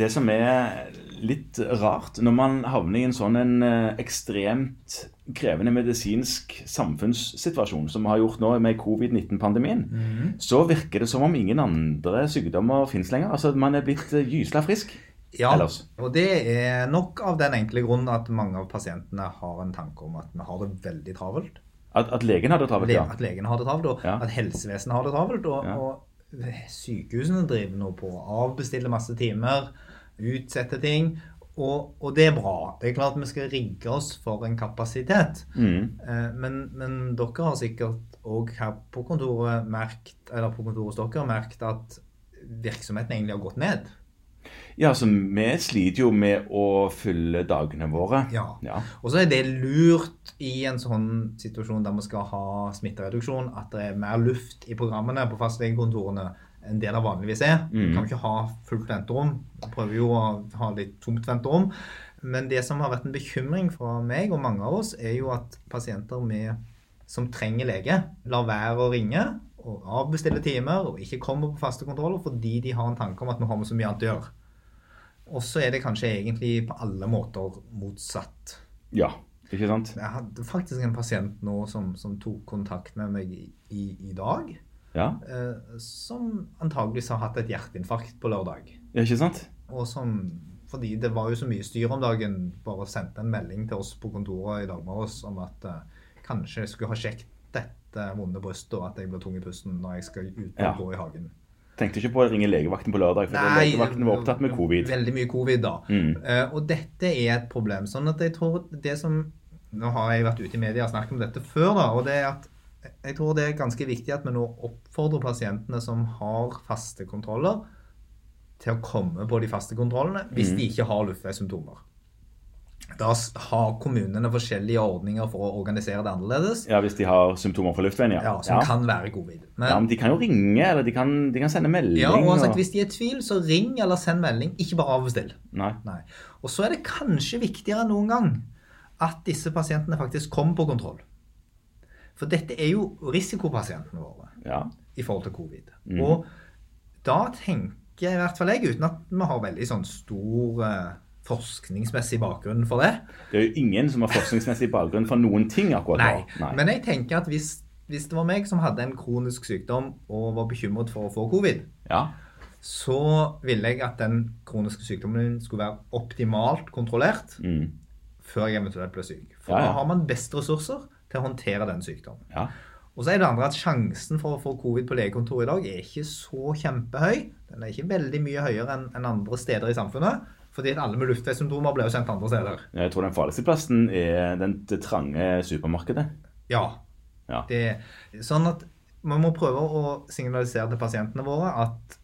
Det som er litt rart, når man havner i en sånn en eh, ekstremt krevende medisinsk samfunnssituasjon som vi har gjort nå med covid-19-pandemien, så virker det som om ingen andre sykdommer finnes lenger. Altså, Man er blitt eh, gysla frisk. Ja, Ellers. og det er nok av den enkle grunnen at mange av pasientene har en tanke om at vi har det veldig travelt. At, at legen det travelt, ja. At legen har det travelt, og Ja. at helsevesenet har det travelt. Og, Ja. og sykehusene driver nå på å avbestille masse timer, utsette ting. Og, og det er bra. Det er klart vi skal rigge oss for en kapasitet. Mm. Eh, Men, men dere har sikkert òg her på kontoret merkt, eller på kontoret hos dere merkt at virksomheten egentlig har gått ned. Ja, så vi sliter jo med å fylle dagene våre. Ja. Ja. Og så er det lurt i en sånn situasjon der vi skal ha smittereduksjon, at det er mer luft i programmene på fastlegekontorene enn det det vanligvis er. Vi Mm. kan ikke ha fullt venterom. Vi prøver jo å ha litt tomt venterom. Men det som har vært en bekymring fra meg og mange av oss, er jo at pasienter med, som trenger lege, lar være å ringe og avbestille timer og ikke kommer på faste kontroller fordi de har en tanke om at vi har med så mye annet å gjøre. Og så er det kanskje egentlig på alle måter motsatt. ja. Ikke sant? Jeg hadde faktisk en pasient nå som, som tok kontakt med meg i, i, i dag, Ja. eh, som antageligvis har hatt et hjerteinfarkt på lørdag. ja, ikke sant? Og som, fordi det var jo så mye styr om dagen, bare sendte en melding til oss på kontoret i dag morges om at eh, kanskje jeg skulle ha sjekket dette vonde brystet, og at jeg blir tung i pusten når jeg skal ut og Ja. gå i hagen. Tenkte ikke på å ringe legevakten på lørdag, for legevakten var opptatt med covid. Veldig mye covid, da. Mm. Uh, og dette er et problem. Sånn at jeg tror det som Nå har jeg vært ute i media og snakket om dette før, da. Og det er at jeg tror det er ganske viktig at vi nå oppfordrer pasientene som har faste kontroller, til å komme på de faste kontrollene hvis Mm. de ikke har luftveissymptomer. Da har kommunene forskjellige ordninger for å organisere det annerledes, Ja, Hvis de har symptomer fra luftveien, ja. ja, som ja. kan være covid. Men, ja, men de kan jo ringe, eller de kan, de kan sende melding. ja, uansett, og- hvis de er i tvil, så ring eller send melding. Ikke bare av og til. Nei. Nei. Og så er det kanskje viktigere enn noen gang at disse pasientene faktisk kommer på kontroll. For dette er jo risikopasientene våre Ja. i forhold til covid. Mm. Og da tenker i hvert fall jeg, uten at vi har veldig sånn stor eh, forskningsmessig bakgrunn for det Det er jo ingen som har forskningsmessig bakgrunn for noen ting akkurat Nei. nå. Men jeg tenker at hvis, hvis det var meg som hadde en kronisk sykdom og var bekymret for å få covid, Ja. så ville jeg at den kroniske sykdommen skulle være optimalt kontrollert Mm. før jeg eventuelt ble syk. For Ja, ja. da har man best ressurser til å håndtere den sykdommen. ja. Og så er det andre at sjansen for å få covid på legekontoret i dag er ikke så kjempehøy. Den er ikke veldig mye høyere enn andre steder i samfunnet. Fordi alle med luftveissymptomer ble jo sendt andre steder. Jeg tror den farligste plassen er den, det trange supermarkedet. Ja. Ja. Det, sånn at man må prøve å signalisere til pasientene våre at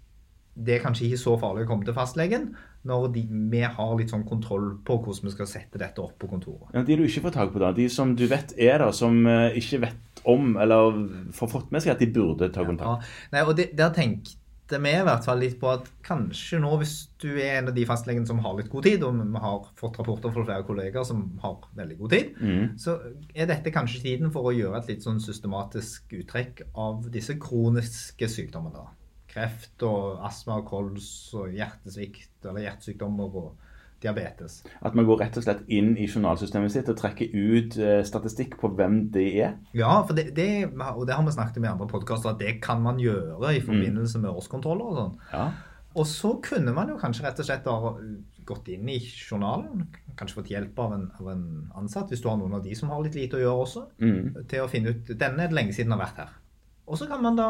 det er kanskje ikke så farlig å komme til fastlegen når de, vi har litt sånn kontroll på hvordan vi skal sette dette opp på kontoret. Ja, de du ikke får tak på, da, de som du vet er der, som eh, ikke vet om eller får fått med seg at de burde ta Ja. kontakt. Nei, og det, Der tenkte vi i hvert fall litt på at kanskje nå, hvis du er en av de fastlegene som har litt god tid, og vi har fått rapporter fra flere kolleger som har veldig god tid, Mm. så er dette kanskje tiden for å gjøre et litt sånn systematisk uttrekk av disse kroniske sykdommene. Kreft og astma og kols og hjertesvikt eller hjertesykdommer og diabetes. At man går rett og slett inn i journalsystemet sitt og trekker ut eh, statistikk på hvem det er. Ja, for det, det, og det har vi snakket om i andre podkaster, at det kan man gjøre i forbindelse med årskontroller og sånn. Ja. Og så kunne man jo kanskje rett og slett ha gått inn i journalen, kanskje fått hjelp av en, av en ansatt, hvis du har noen av de som har litt lite å gjøre også, Mm. til å finne ut denne er det lenge siden har vært her. Og så kan man da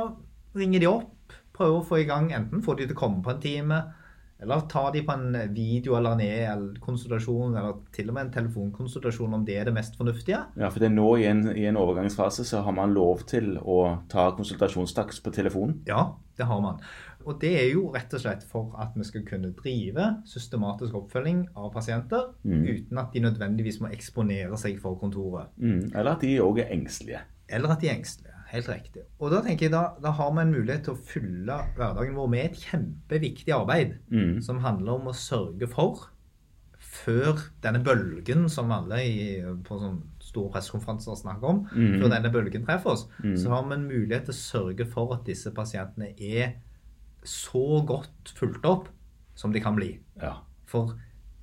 ringe de opp, prøve å få i gang, enten få de til å komme på en time, eller ta de på en video eller en e-konsultasjon, eller til og med en telefonkonsultasjon om det er det mest fornuftige. ja, for det er nå i en, i en overgangsfase så har man lov til å ta konsultasjonstakst på telefonen? Ja, det har man. Og det er jo rett og slett for at vi skal kunne drive systematisk oppfølging av pasienter Mm. uten at de nødvendigvis må eksponere seg for kontoret. Mm. Eller at de òg er engstelige. Eller at de er engstelige. Helt riktig. Og da tenker jeg da, da har vi en mulighet til å fylle hverdagen vår med et kjempeviktig arbeid Mm. som handler om å sørge for, før denne bølgen som alle i, på sånn store pressekonferanser snakker om, mm. før denne bølgen treffer oss, mm. så har vi en mulighet til å sørge for at disse pasientene er så godt fulgt opp som de kan bli. Ja. For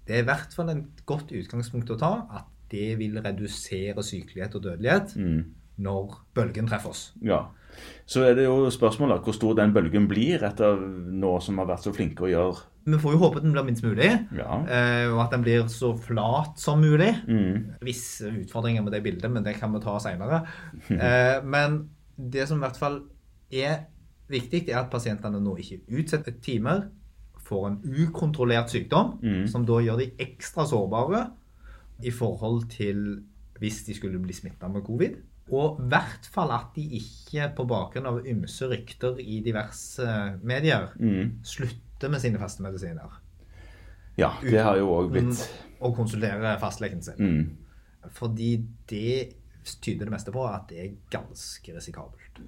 det er i hvert fall et godt utgangspunkt å ta at det vil redusere sykelighet og dødelighet Mm. Når bølgen treffer oss. ja. Så er det jo spørsmålet hvor stor den bølgen blir etter nå som har vært så flinke å gjøre Vi får jo håpe at den blir minst mulig, Ja. eh, og at den blir så flat som mulig. Mm. Visse utfordringer med det bildet, men det kan vi ta seinere. Eh, men det som i hvert fall er viktig, er at pasientene nå ikke utsetter timer, får en ukontrollert sykdom, Mm. som da gjør de ekstra sårbare i forhold til hvis de skulle bli smitta med covid. Og i hvert fall at de ikke på bakgrunn av ymse rykter i diverse medier Mm. slutter med sine faste medisiner. Ja, det har jo òg blitt Og konsulterer fastlegen sin. mm. Fordi det tyder det meste på at det er ganske risikabelt.